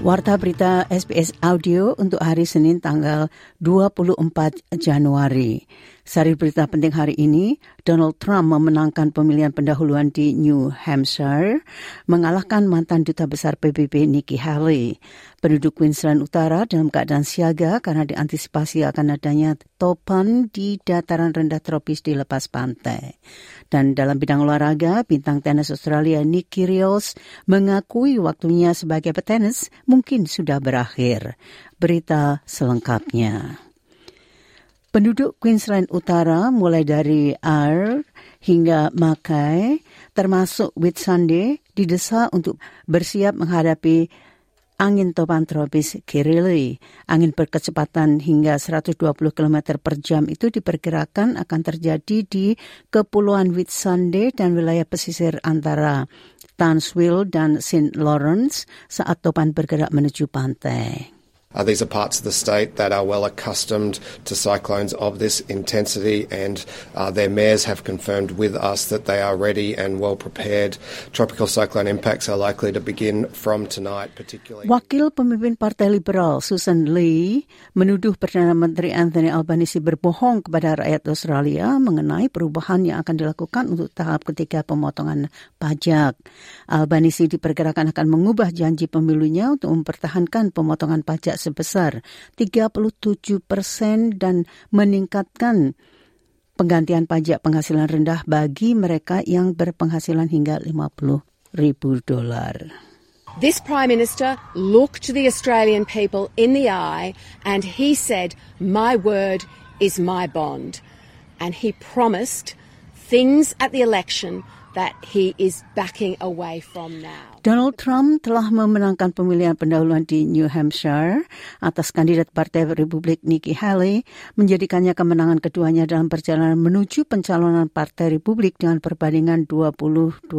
Warta berita SBS Audio untuk hari Senin tanggal 24 Januari. Sari berita penting hari ini, Donald Trump memenangkan pemilihan pendahuluan di New Hampshire, mengalahkan mantan duta besar PBB Nikki Haley. Penduduk Queensland Utara dalam keadaan siaga karena diantisipasi akan adanya topan di dataran rendah tropis di lepas pantai. Dan dalam bidang olahraga, bintang tenis Australia Nick Kyrgios mengakui waktunya sebagai petenis mungkin sudah berakhir. Berita selengkapnya. Penduduk Queensland Utara mulai dari R hingga Mackay termasuk Whitsunday didesak untuk bersiap menghadapi angin topan tropis Kirili. Angin berkecepatan hingga 120 km per jam itu diperkirakan akan terjadi di Kepulauan Whitsunday dan wilayah pesisir antara Townsville dan St. Lawrence saat topan bergerak menuju pantai. Uh, these are parts of the state that are well accustomed to cyclones of this intensity, and uh, their mayors have confirmed with us that they are ready and well prepared. Tropical cyclone impacts are likely to begin from tonight, particularly. Wakil pemimpin Partai Liberal Susan Lee menuduh Perdana Menteri Anthony Albanese berbohong kepada rakyat Australia mengenai perubahan yang akan dilakukan untuk tahap ketiga pemotongan pajak. Albanese diperkirakan akan mengubah janji pemilunya untuk mempertahankan pemotongan pajak sebesar 37 persen dan meningkatkan penggantian pajak penghasilan rendah bagi mereka yang berpenghasilan hingga 50 ribu dolar. This Prime Minister looked the Australian people in the eye and he said, My word is my bond. And he promised things at the election Donald Trump telah memenangkan pemilihan pendahuluan di New Hampshire atas kandidat Partai Republik Nikki Haley, menjadikannya kemenangan keduanya dalam perjalanan menuju pencalonan Partai Republik dengan perbandingan 20-24.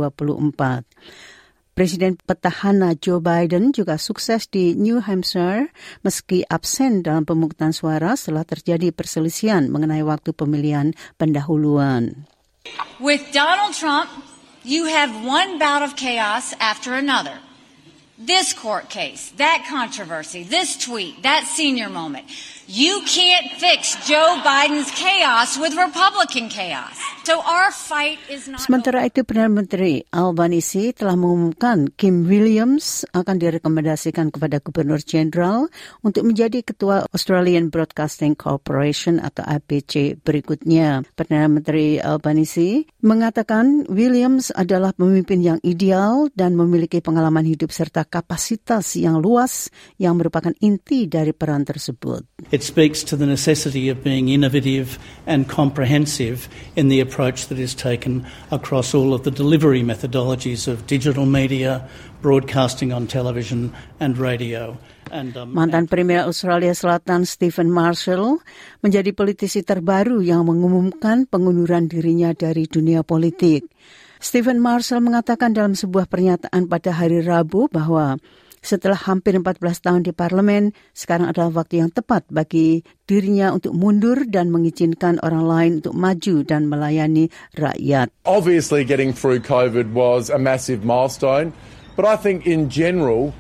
Presiden petahana Joe Biden juga sukses di New Hampshire meski absen dalam pemungutan suara setelah terjadi perselisihan mengenai waktu pemilihan pendahuluan. With Donald Trump, you have one bout of chaos after another. This court case, that controversy, this tweet, that senior moment. You can't fix Joe Biden's chaos with Republican chaos. So our fight is not Sementara itu Perdana Menteri Albanese telah mengumumkan Kim Williams akan direkomendasikan kepada Gubernur Jenderal untuk menjadi Ketua Australian Broadcasting Corporation atau ABC berikutnya. Perdana Menteri Albanese mengatakan Williams adalah pemimpin yang ideal dan memiliki pengalaman hidup serta kapasitas yang luas yang merupakan inti dari peran tersebut. It speaks to the necessity of being innovative and comprehensive in the approach that is taken across all of the delivery methodologies of digital media, broadcasting on television and radio. And, um, Mantan Premier Australia Selatan Stephen Marshall menjadi politisi terbaru yang mengumumkan pengunduran dirinya dari dunia politik. Stephen Marshall mengatakan dalam sebuah pernyataan pada hari Rabu bahwa setelah hampir 14 tahun di parlemen, sekarang adalah waktu yang tepat bagi dirinya untuk mundur dan mengizinkan orang lain untuk maju dan melayani rakyat. Obviously, getting through COVID was a massive milestone, but I think in general,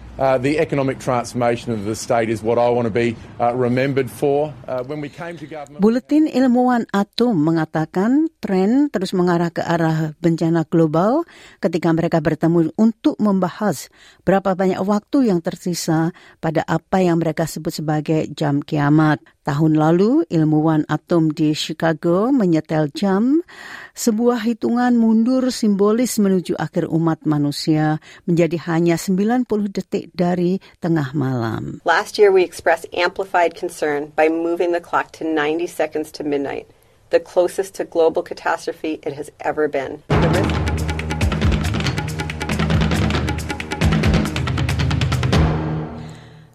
uh, Buletin Ilmuwan Atom mengatakan tren terus mengarah ke arah bencana global ketika mereka bertemu untuk membahas berapa banyak waktu yang tersisa pada apa yang mereka sebut sebagai jam kiamat. Tahun lalu, ilmuwan atom di Chicago menyetel jam, sebuah hitungan mundur simbolis menuju akhir umat manusia menjadi hanya 90 detik dari tengah malam. Last year, we expressed amplified concern by moving the clock to 90 seconds to midnight, the closest to global catastrophe it has ever been.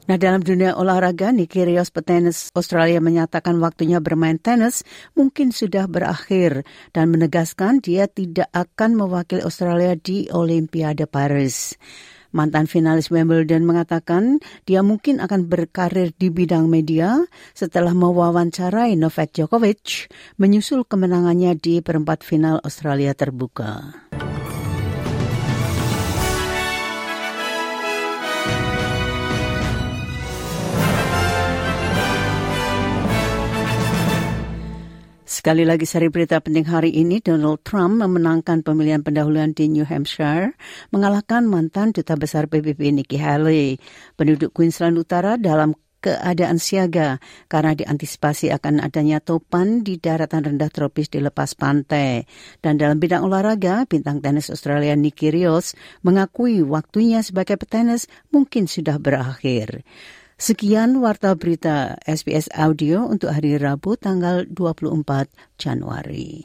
Nah dalam dunia olahraga, Nicky Rios petenis Australia menyatakan waktunya bermain tenis mungkin sudah berakhir dan menegaskan dia tidak akan mewakili Australia di Olimpiade Paris. Mantan finalis Wimbledon mengatakan dia mungkin akan berkarir di bidang media setelah mewawancarai Novak Djokovic menyusul kemenangannya di perempat final Australia terbuka. Sekali lagi seri berita penting hari ini, Donald Trump memenangkan pemilihan pendahuluan di New Hampshire, mengalahkan mantan Duta Besar PBB Nikki Haley. Penduduk Queensland Utara dalam keadaan siaga karena diantisipasi akan adanya topan di daratan rendah tropis di lepas pantai. Dan dalam bidang olahraga, bintang tenis Australia Nicky Rios mengakui waktunya sebagai petenis mungkin sudah berakhir. Sekian warta berita SBS Audio untuk hari Rabu tanggal 24 Januari.